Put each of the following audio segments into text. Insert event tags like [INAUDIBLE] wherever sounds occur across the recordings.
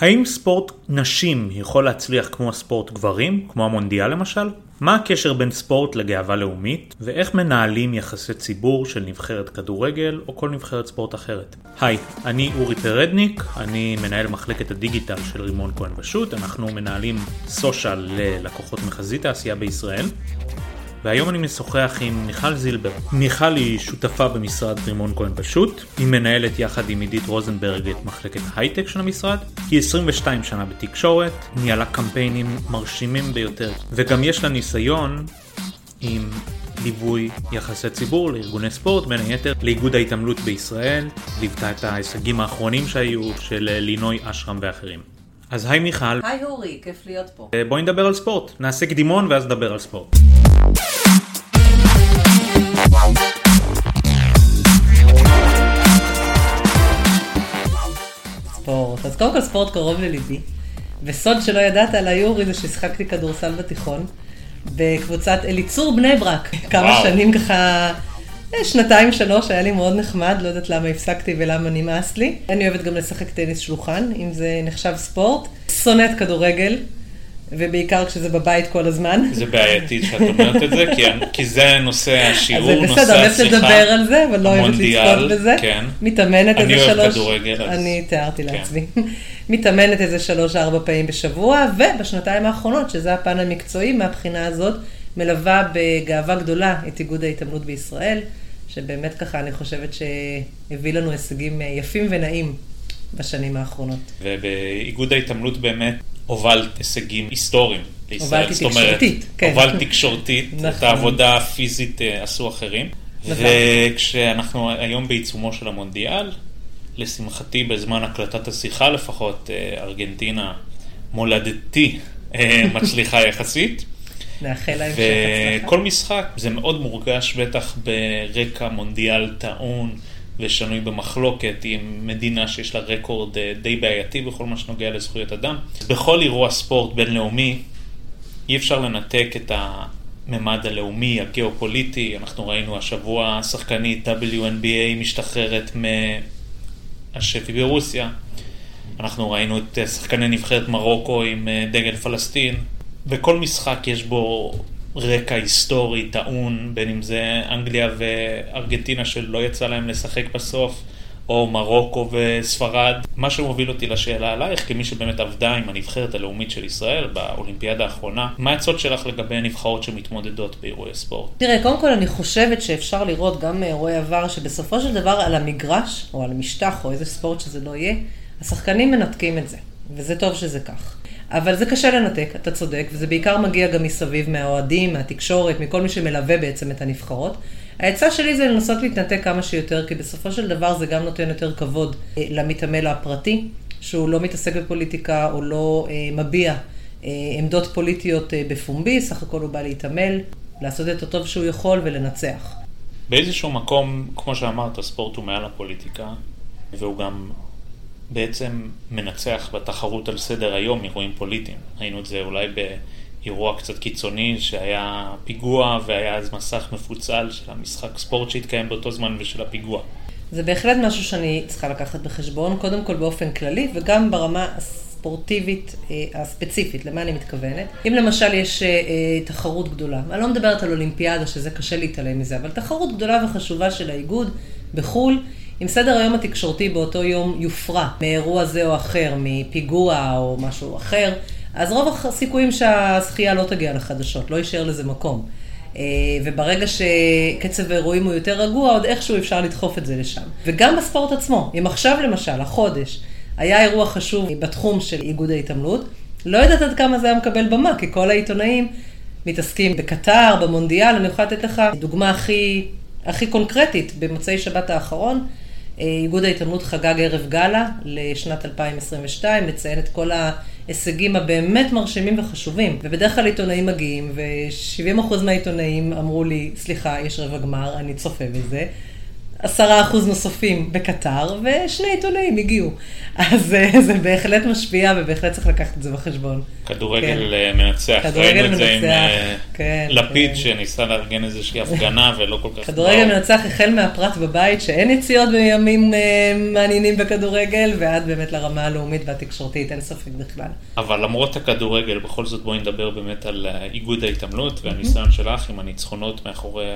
האם ספורט נשים יכול להצליח כמו הספורט גברים, כמו המונדיאל למשל? מה הקשר בין ספורט לגאווה לאומית, ואיך מנהלים יחסי ציבור של נבחרת כדורגל או כל נבחרת ספורט אחרת? היי, אני אורי פרדניק, אני מנהל מחלקת הדיגיטל של רימון כהן ושות', אנחנו מנהלים סושיאל ללקוחות מחזית העשייה בישראל. והיום אני משוחח עם מיכל זילבר. מיכל היא שותפה במשרד רימון כהן פשוט, היא מנהלת יחד עם עידית רוזנברג את מחלקת הייטק של המשרד, היא 22 שנה בתקשורת, ניהלה קמפיינים מרשימים ביותר, וגם יש לה ניסיון עם ליווי יחסי ציבור לארגוני ספורט, בין היתר לאיגוד ההתעמלות בישראל, ליוותה את ההישגים האחרונים שהיו של לינוי אשרם ואחרים. אז היי מיכל. היי אורי, כיף להיות פה. בואי נדבר על ספורט. נעשה קדימון ואז נדבר על ספורט. ספורט. אז קודם כל ספורט קרוב לליבי. וסוד שלא ידעת על היורי זה ששיחקתי כדורסל בתיכון, בקבוצת אליצור בני ברק. כמה שנים ככה, אה, שנתיים שלוש, היה לי מאוד נחמד, לא יודעת למה הפסקתי ולמה נמאס לי. אני אוהבת גם לשחק טניס שולחן, אם זה נחשב ספורט. שונאת כדורגל, ובעיקר כשזה בבית כל הזמן. זה בעייתי שאת אומרת את זה, כי, כי זה נושא השיעור, נושא השיחה. בסדר, אני אוהבת לדבר על זה, אבל לא אוהבת לצפות בזה. כן. מתאמנת איזה שלוש... אני אוהב כדורגל. אז... אני תיארתי כן. לעצמי. [LAUGHS] מתאמנת איזה שלוש-ארבע פעמים בשבוע, ובשנתיים האחרונות, שזה הפן המקצועי מהבחינה הזאת, מלווה בגאווה גדולה את איגוד ההתעמלות בישראל, שבאמת ככה אני חושבת שהביא לנו הישגים יפים ונעים בשנים האחרונות. ובאיגוד ההתעמלות באמת הובלת הישגים היסטוריים לישראל. הובלתי תקשורתית, כן. הובלת תקשורתית, נכון. את העבודה הפיזית אה, עשו אחרים. נכון. וכשאנחנו היום בעיצומו של המונדיאל, לשמחתי בזמן הקלטת השיחה לפחות, אה, ארגנטינה מולדתי אה, [LAUGHS] מצליחה יחסית. נאחל להם וכל משחק, זה מאוד מורגש בטח ברקע מונדיאל טעון. ושנוי במחלוקת עם מדינה שיש לה רקורד אה, די בעייתי בכל מה שנוגע לזכויות אדם. בכל אירוע ספורט בינלאומי אי אפשר לנתק את הממד הלאומי, הגיאופוליטי. אנחנו ראינו השבוע שחקנית WNBA משתחררת מהשבי ברוסיה. אנחנו ראינו את שחקני נבחרת מרוקו עם אה, דגל פלסטין. בכל משחק יש בו רקע היסטורי טעון, בין אם זה אנגליה וארגנטינה שלא יצא להם לשחק בסוף, או מרוקו וספרד. מה שמוביל אותי לשאלה עלייך, כמי שבאמת עבדה עם הנבחרת הלאומית של ישראל באולימפיאדה האחרונה, מה העצות שלך לגבי הנבחרות שמתמודדות באירועי ספורט? תראה, קודם כל אני חושבת שאפשר לראות גם מאירועי עבר, שבסופו של דבר על המגרש, או על המשטח, או איזה ספורט שזה לא יהיה, השחקנים מנתקים את זה, וזה טוב שזה כך. אבל זה קשה לנתק, אתה צודק, וזה בעיקר מגיע גם מסביב, מהאוהדים, מהתקשורת, מכל מי שמלווה בעצם את הנבחרות. העצה שלי זה לנסות להתנתק כמה שיותר, כי בסופו של דבר זה גם נותן יותר כבוד אה, למתעמל הפרטי, שהוא לא מתעסק בפוליטיקה, או לא אה, מביע אה, עמדות פוליטיות אה, בפומבי, סך הכל הוא בא להתעמל, לעשות את הטוב שהוא יכול ולנצח. באיזשהו מקום, כמו שאמרת, ספורט הוא מעל הפוליטיקה, והוא גם בעצם מנצח בתחרות על סדר היום אירועים פוליטיים. ראינו את זה אולי באירוע קצת קיצוני שהיה פיגוע והיה אז מסך מפוצל של המשחק ספורט שהתקיים באותו זמן ושל הפיגוע. זה בהחלט משהו שאני צריכה לקחת בחשבון, קודם כל באופן כללי וגם ברמה הספורטיבית אה, הספציפית, למה אני מתכוונת. אם למשל יש אה, אה, תחרות גדולה, אני לא מדברת על אולימפיאדה שזה קשה להתעלם מזה, אבל תחרות גדולה וחשובה של האיגוד בחו"ל, אם סדר היום התקשורתי באותו יום יופרע מאירוע זה או אחר, מפיגוע או משהו אחר, אז רוב הסיכויים שהזכייה לא תגיע לחדשות, לא יישאר לזה מקום. אה, וברגע שקצב האירועים הוא יותר רגוע, עוד איכשהו אפשר לדחוף את זה לשם. וגם בספורט עצמו, אם עכשיו למשל, החודש, היה אירוע חשוב בתחום של איגוד ההתעמלות, לא יודעת עד כמה זה היה מקבל במה, כי כל העיתונאים מתעסקים בקטר, במונדיאל, אני יכולה לתת לך דוגמה הכי, הכי קונקרטית, במוצאי שבת האחרון, איגוד ההתעמלות חגג ערב גאלה לשנת 2022, לציין את כל ההישגים הבאמת מרשימים וחשובים. ובדרך כלל עיתונאים מגיעים, ו-70% מהעיתונאים אמרו לי, סליחה, יש רבע גמר, אני צופה בזה. עשרה אחוז נוספים בקטר, ושני עיתונאים הגיעו. אז אה, זה בהחלט משפיע, ובהחלט צריך לקחת את זה בחשבון. כדורגל כן. אה, מנצח, כדורגל מנצח, עם אה, כן, לפיד כן. שניסה לארגן איזושהי הפגנה ולא כל כך... כדורגל לא. מנצח החל מהפרט בבית, שאין יציאות בימים מעניינים בכדורגל, ועד באמת לרמה הלאומית והתקשורתית, אין ספק בכלל. אבל למרות הכדורגל, בכל זאת בואי נדבר באמת על איגוד ההתעמלות והניסיון שלך עם הניצחונות מאחורי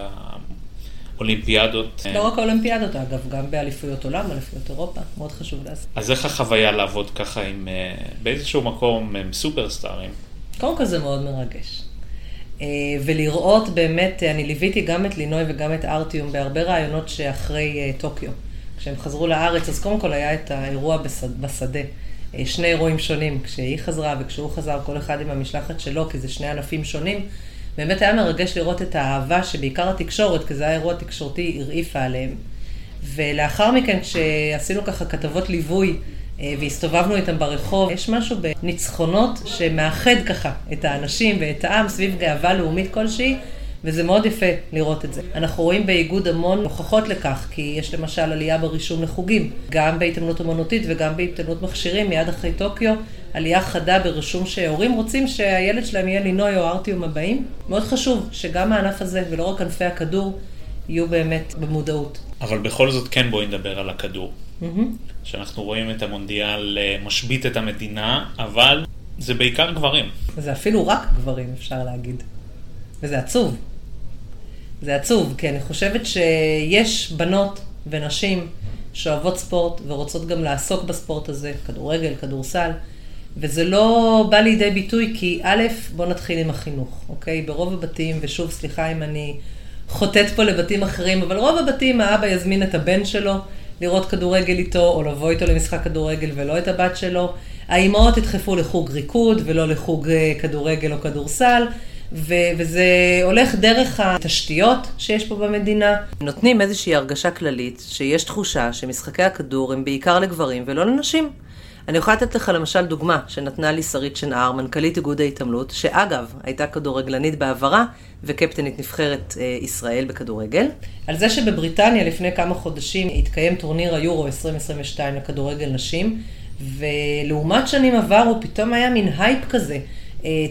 אולימפיאדות. לא רק אולימפיאדות, אגב, גם באליפויות עולם, אליפויות אירופה, מאוד חשוב לעשות. אז איך החוויה לעבוד ככה עם, אה, באיזשהו מקום, עם סופרסטארים? קודם כל זה מאוד מרגש. אה, ולראות באמת, אני ליוויתי גם את לינוי וגם את ארטיום בהרבה רעיונות שאחרי אה, טוקיו. כשהם חזרו לארץ, אז קודם כל היה את האירוע בשדה. שני אירועים שונים, כשהיא חזרה וכשהוא חזר, כל אחד עם המשלחת שלו, כי זה שני ענפים שונים. באמת היה מרגש לראות את האהבה שבעיקר התקשורת, כי זה היה אירוע תקשורתי, הרעיפה עליהם. ולאחר מכן, כשעשינו ככה כתבות ליווי אה, והסתובבנו איתם ברחוב, יש משהו בניצחונות שמאחד ככה את האנשים ואת העם סביב גאווה לאומית כלשהי, וזה מאוד יפה לראות את זה. אנחנו רואים באיגוד המון הוכחות לכך, כי יש למשל עלייה ברישום לחוגים, גם בהתעמלות אמנותית וגם בהתעמלות מכשירים, מיד אחרי טוקיו, עלייה חדה ברישום שהורים רוצים שהילד שלהם יהיה לינוי או ארטיום הבאים. מאוד חשוב שגם הענף הזה, ולא רק ענפי הכדור, יהיו באמת במודעות. אבל בכל זאת כן בואי נדבר על הכדור. Mm-hmm. שאנחנו רואים את המונדיאל אה, משבית את המדינה, אבל זה בעיקר גברים. זה אפילו רק גברים, אפשר להגיד. וזה עצוב. זה עצוב, כי אני חושבת שיש בנות ונשים שאוהבות ספורט ורוצות גם לעסוק בספורט הזה, כדורגל, כדורסל, וזה לא בא לידי ביטוי כי א', בוא נתחיל עם החינוך, אוקיי? ברוב הבתים, ושוב, סליחה אם אני חוטאת פה לבתים אחרים, אבל רוב הבתים האבא יזמין את הבן שלו לראות כדורגל איתו, או לבוא איתו למשחק כדורגל ולא את הבת שלו. האימהות ידחפו לחוג ריקוד ולא לחוג אה, כדורגל או כדורסל. ו- וזה הולך דרך התשתיות שיש פה במדינה. נותנים איזושהי הרגשה כללית שיש תחושה שמשחקי הכדור הם בעיקר לגברים ולא לנשים. אני יכולה לתת לך למשל דוגמה שנתנה לי שרית שנהר, מנכ"לית איגוד ההתעמלות, שאגב, הייתה כדורגלנית בעברה וקפטנית נבחרת אה, ישראל בכדורגל, על זה שבבריטניה לפני כמה חודשים התקיים טורניר היורו 2022 לכדורגל נשים, ולעומת שנים עברו פתאום היה מין הייפ כזה.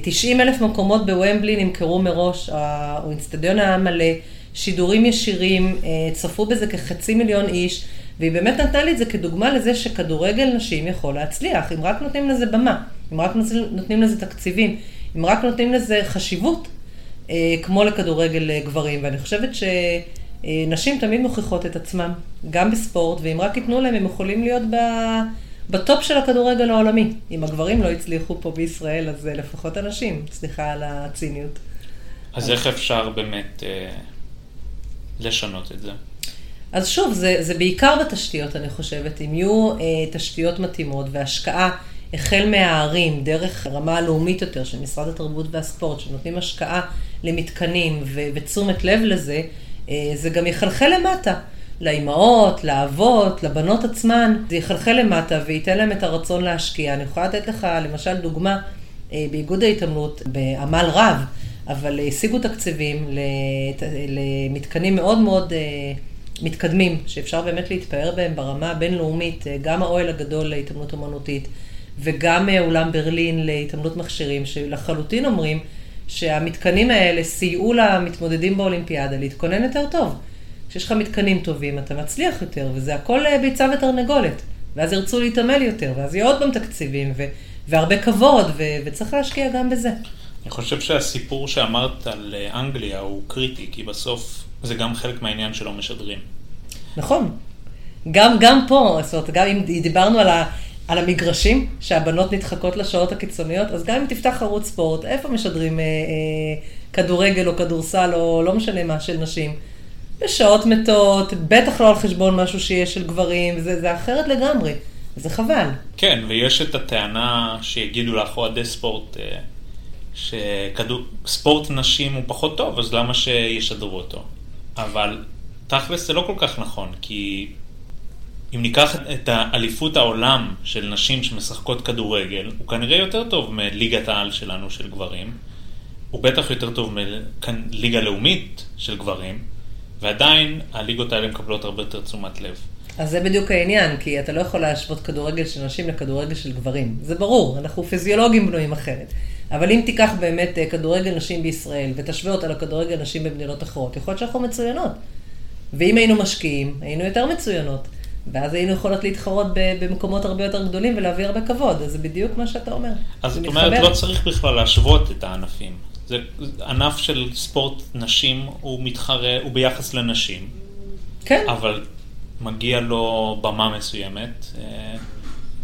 90 אה, אלף מקומות בוומבלי נמכרו מראש, האיצטדיון היה מלא, שידורים ישירים, אה, צפו בזה כחצי מיליון איש. והיא באמת נתנה לי את זה כדוגמה לזה שכדורגל נשים יכול להצליח, אם רק נותנים לזה במה, אם רק נותנים לזה תקציבים, אם רק נותנים לזה חשיבות, אה, כמו לכדורגל גברים. ואני חושבת שנשים תמיד מוכיחות את עצמן, גם בספורט, ואם רק ייתנו להם, הם יכולים להיות ב... בטופ של הכדורגל העולמי. אם הגברים לא הצליחו פה בישראל, אז אה, לפחות הנשים, סליחה על הציניות. אז איך אפשר באמת אה, לשנות את זה? אז שוב, זה, זה בעיקר בתשתיות, אני חושבת. אם יהיו אה, תשתיות מתאימות והשקעה החל מהערים, דרך רמה הלאומית יותר של משרד התרבות והספורט, שנותנים השקעה למתקנים ו- ותשומת לב לזה, אה, זה גם יחלחל למטה. לאימהות, לאבות, לבנות עצמן, זה יחלחל למטה וייתן להם את הרצון להשקיע. אני יכולה לתת לך למשל דוגמה אה, באיגוד ההתעמלות, בעמל רב, אבל השיגו תקציבים למתקנים מאוד מאוד אה, מתקדמים, שאפשר באמת להתפאר בהם ברמה הבינלאומית, אה, גם האוהל הגדול להתעמלות אמנותית וגם אולם ברלין להתעמלות מכשירים, שלחלוטין אומרים שהמתקנים האלה סייעו למתמודדים באולימפיאדה להתכונן יותר טוב. כשיש לך מתקנים טובים, אתה מצליח יותר, וזה הכל אה, ביצה ותרנגולת. ואז ירצו להתעמל יותר, ואז יהיו עוד פעם תקציבים, ו- והרבה כבוד, ו- וצריך להשקיע גם בזה. אני חושב שהסיפור שאמרת על אנגליה הוא קריטי, כי בסוף זה גם חלק מהעניין שלא משדרים. נכון. גם, גם פה, זאת אומרת, גם אם דיברנו על, ה, על המגרשים, שהבנות נדחקות לשעות הקיצוניות, אז גם אם תפתח ערוץ ספורט, איפה משדרים אה, אה, כדורגל או כדורסל או לא משנה מה של נשים? בשעות מתות, בטח לא על חשבון משהו שיש של גברים, זה, זה אחרת לגמרי, זה חבל. כן, ויש את הטענה שיגידו לך אוהדי ספורט, אה, שספורט נשים הוא פחות טוב, אז למה שישדרו אותו? אבל תכלס זה לא כל כך נכון, כי אם ניקח את האליפות העולם של נשים שמשחקות כדורגל, הוא כנראה יותר טוב מליגת העל שלנו של גברים, הוא בטח יותר טוב מליגה לאומית של גברים, ועדיין הליגות האלה מקבלות הרבה יותר תשומת לב. אז זה בדיוק העניין, כי אתה לא יכול להשוות כדורגל של נשים לכדורגל של גברים. זה ברור, אנחנו פיזיולוגים בנויים אחרת. אבל אם תיקח באמת אה, כדורגל נשים בישראל ותשווה אותה לכדורגל נשים במדינות אחרות, יכול להיות שאנחנו מצוינות. ואם היינו משקיעים, היינו יותר מצוינות. ואז היינו יכולות להתחרות במקומות הרבה יותר גדולים ולהביא הרבה כבוד, אז זה בדיוק מה שאתה אומר. אז זאת אומרת, לא צריך בכלל להשוות את הענפים. זה ענף של ספורט נשים, הוא מתחרה, הוא ביחס לנשים. כן. אבל מגיע לו במה מסוימת. אה,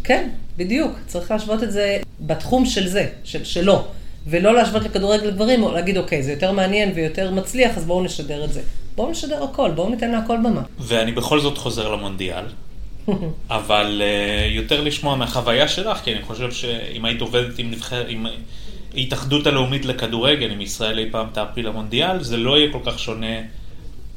כן, בדיוק. צריך להשוות את זה בתחום של זה, של, שלו. ולא להשוות לכדורגל גברים, או להגיד, אוקיי, זה יותר מעניין ויותר מצליח, אז בואו נשדר את זה. בואו נשדר הכל, בואו ניתן לה הכל במה. ואני בכל זאת חוזר למונדיאל, [LAUGHS] אבל uh, יותר לשמוע מהחוויה שלך, כי אני חושב שאם היית עובדת עם נבחרת, עם ההתאחדות הלאומית לכדורגל, אם ישראל אי פעם תעפיל למונדיאל, זה לא יהיה כל כך שונה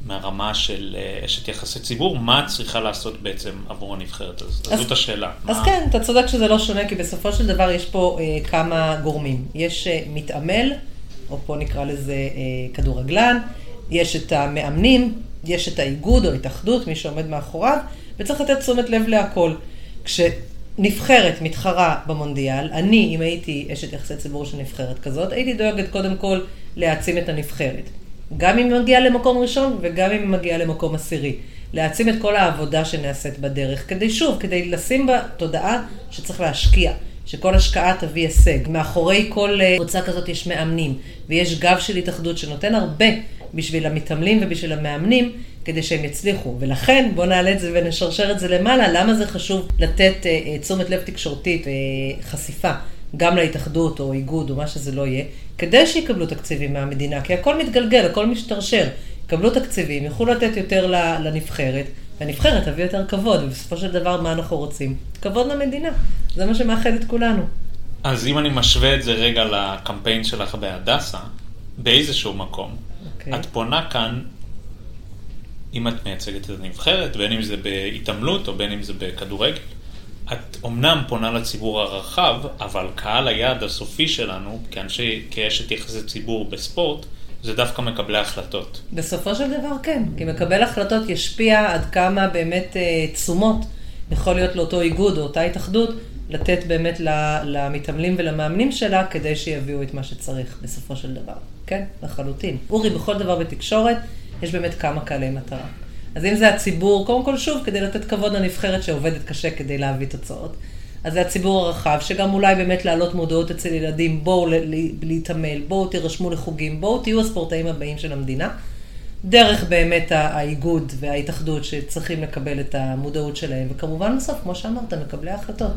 מהרמה של אה, אשת יחסי ציבור, מה צריכה לעשות בעצם עבור הנבחרת הזאת? אז זאת השאלה. אז מה... כן, אתה צודק שזה לא שונה, כי בסופו של דבר יש פה אה, כמה גורמים. יש אה, מתעמל, או פה נקרא לזה אה, כדורגלן, יש את המאמנים, יש את האיגוד או התאחדות, מי שעומד מאחוריו, וצריך לתת תשומת לב להכל. כשנבחרת מתחרה במונדיאל, אני, אם הייתי אשת יחסי ציבור של נבחרת כזאת, הייתי דואגת קודם כל להעצים את הנבחרת. גם אם היא מגיעה למקום ראשון וגם אם היא מגיעה למקום עשירי. להעצים את כל העבודה שנעשית בדרך, כדי שוב, כדי לשים בה תודעה שצריך להשקיע, שכל השקעה תביא הישג. מאחורי כל אה, קבוצה כזאת יש מאמנים, ויש גב של התאחדות שנותן הרבה בשביל המתעמלים ובשביל המאמנים, כדי שהם יצליחו. ולכן, בואו נעלה את זה ונשרשר את זה למעלה, למה זה חשוב לתת אה, תשומת לב תקשורתית, חשיפה. גם להתאחדות או איגוד או מה שזה לא יהיה, כדי שיקבלו תקציבים מהמדינה, כי הכל מתגלגל, הכל משתרשר. יקבלו תקציבים, יוכלו לתת יותר לנבחרת, והנבחרת תביא יותר כבוד, ובסופו של דבר מה אנחנו רוצים? כבוד למדינה. זה מה שמאחד את כולנו. אז אם אני משווה את זה רגע לקמפיין שלך בהדסה, באיזשהו מקום, okay. אוקיי. את פונה כאן, אם את מייצגת את הנבחרת, בין אם זה בהתעמלות או בין אם זה בכדורגל, את אומנם פונה לציבור הרחב, אבל קהל היעד הסופי שלנו, כאנשי, כאשת יחסי ציבור בספורט, זה דווקא מקבלי החלטות. בסופו של דבר כן, כי מקבל החלטות ישפיע עד כמה באמת אה, תשומות יכול להיות לאותו איגוד או אותה התאחדות, לתת באמת למתעמלים ולמאמנים שלה, כדי שיביאו את מה שצריך בסופו של דבר. כן, לחלוטין. אורי, בכל דבר בתקשורת, יש באמת כמה קהלי מטרה. אז אם זה הציבור, קודם כל שוב, כדי לתת כבוד לנבחרת שעובדת קשה כדי להביא תוצאות. אז זה הציבור הרחב, שגם אולי באמת להעלות מודעות אצל ילדים, בואו להתעמל, בואו תירשמו לחוגים, בואו תהיו הספורטאים הבאים של המדינה. דרך באמת האיגוד וההתאחדות שצריכים לקבל את המודעות שלהם, וכמובן בסוף, כמו שאמרת, מקבלי ההחלטות.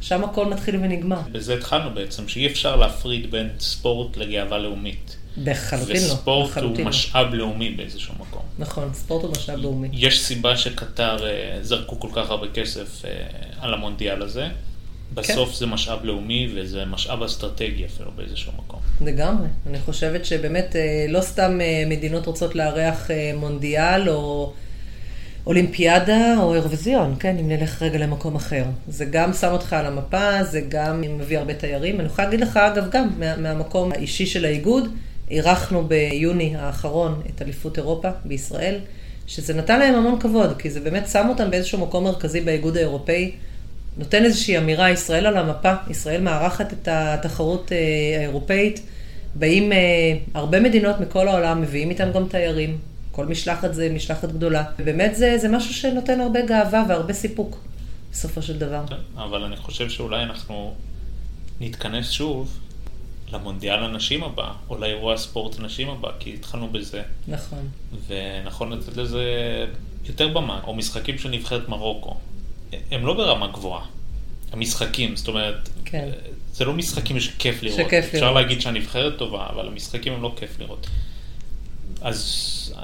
שם הכל מתחיל ונגמר. בזה התחלנו בעצם, שאי אפשר להפריד בין ספורט לגאווה לאומית. בחלוטין לא. וספורט הוא לא. משאב לאומי באיזשהו מקום. נכון, ספורט הוא משאב לאומי. יש סיבה שקטר אה, זרקו כל כך הרבה כסף אה, על המונדיאל הזה. בסוף כן. זה משאב לאומי וזה משאב אסטרטגי אפילו באיזשהו מקום. לגמרי. אני חושבת שבאמת אה, לא סתם מדינות רוצות לארח מונדיאל או אולימפיאדה או אירוויזיון, כן, אם נלך רגע למקום אחר. זה גם שם אותך על המפה, זה גם מביא הרבה תיירים. אני יכולה להגיד לך, אגב, גם מה, מהמקום האישי של האיגוד, אירחנו ביוני האחרון את אליפות אירופה בישראל, שזה נתן להם המון כבוד, כי זה באמת שם אותם באיזשהו מקום מרכזי באיגוד האירופאי, נותן איזושהי אמירה, ישראל על המפה, ישראל מארחת את התחרות אה, האירופאית, באים אה, הרבה מדינות מכל העולם, מביאים איתם גם תיירים, כל משלחת זה משלחת גדולה, ובאמת זה, זה משהו שנותן הרבה גאווה והרבה סיפוק, בסופו של דבר. כן, אבל אני חושב שאולי אנחנו נתכנס שוב למונדיאל הנשים הבא, או לאירוע הספורט הנשים הבא, כי התחלנו בזה. נכון. ונכון לתת לזה יותר במה, או משחקים של נבחרת מרוקו. הם לא ברמה גבוהה. המשחקים, זאת אומרת, כן. זה לא משחקים שכיף לראות. שכיף אפשר לראות. להגיד שהנבחרת טובה, אבל המשחקים הם לא כיף לראות. אז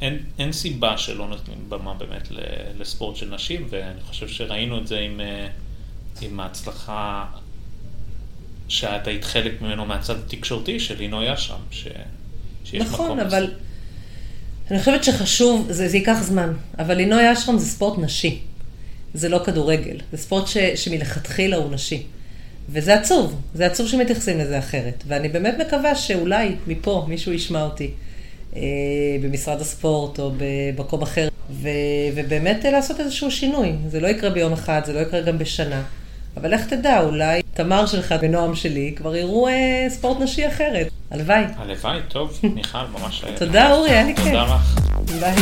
אין, אין סיבה שלא נותנים במה באמת לספורט של נשים, ואני חושב שראינו את זה עם, אה, עם ההצלחה שאת היית חלק ממנו מהצד התקשורתי של לינוי אשרם, ש... שיש נכון, מקום אבל לזה. אני חושבת שחשוב, זה, זה ייקח זמן, אבל לינוי אשרם זה ספורט נשי, זה לא כדורגל, זה ספורט ש, שמלכתחילה הוא נשי. וזה עצוב, זה עצוב שמתייחסים לזה אחרת. ואני באמת מקווה שאולי מפה מישהו ישמע אותי אה, במשרד הספורט או במקום אחר, ו, ובאמת אה, לעשות איזשהו שינוי. זה לא יקרה ביום אחד, זה לא יקרה גם בשנה. אבל לך תדע, אולי תמר שלך ונועם שלי כבר יראו אה, ספורט נשי אחרת. הלוואי. הלוואי, טוב, מיכל, ממש... אה, תודה, אורי, היה לי כיף. תודה לך. ביי.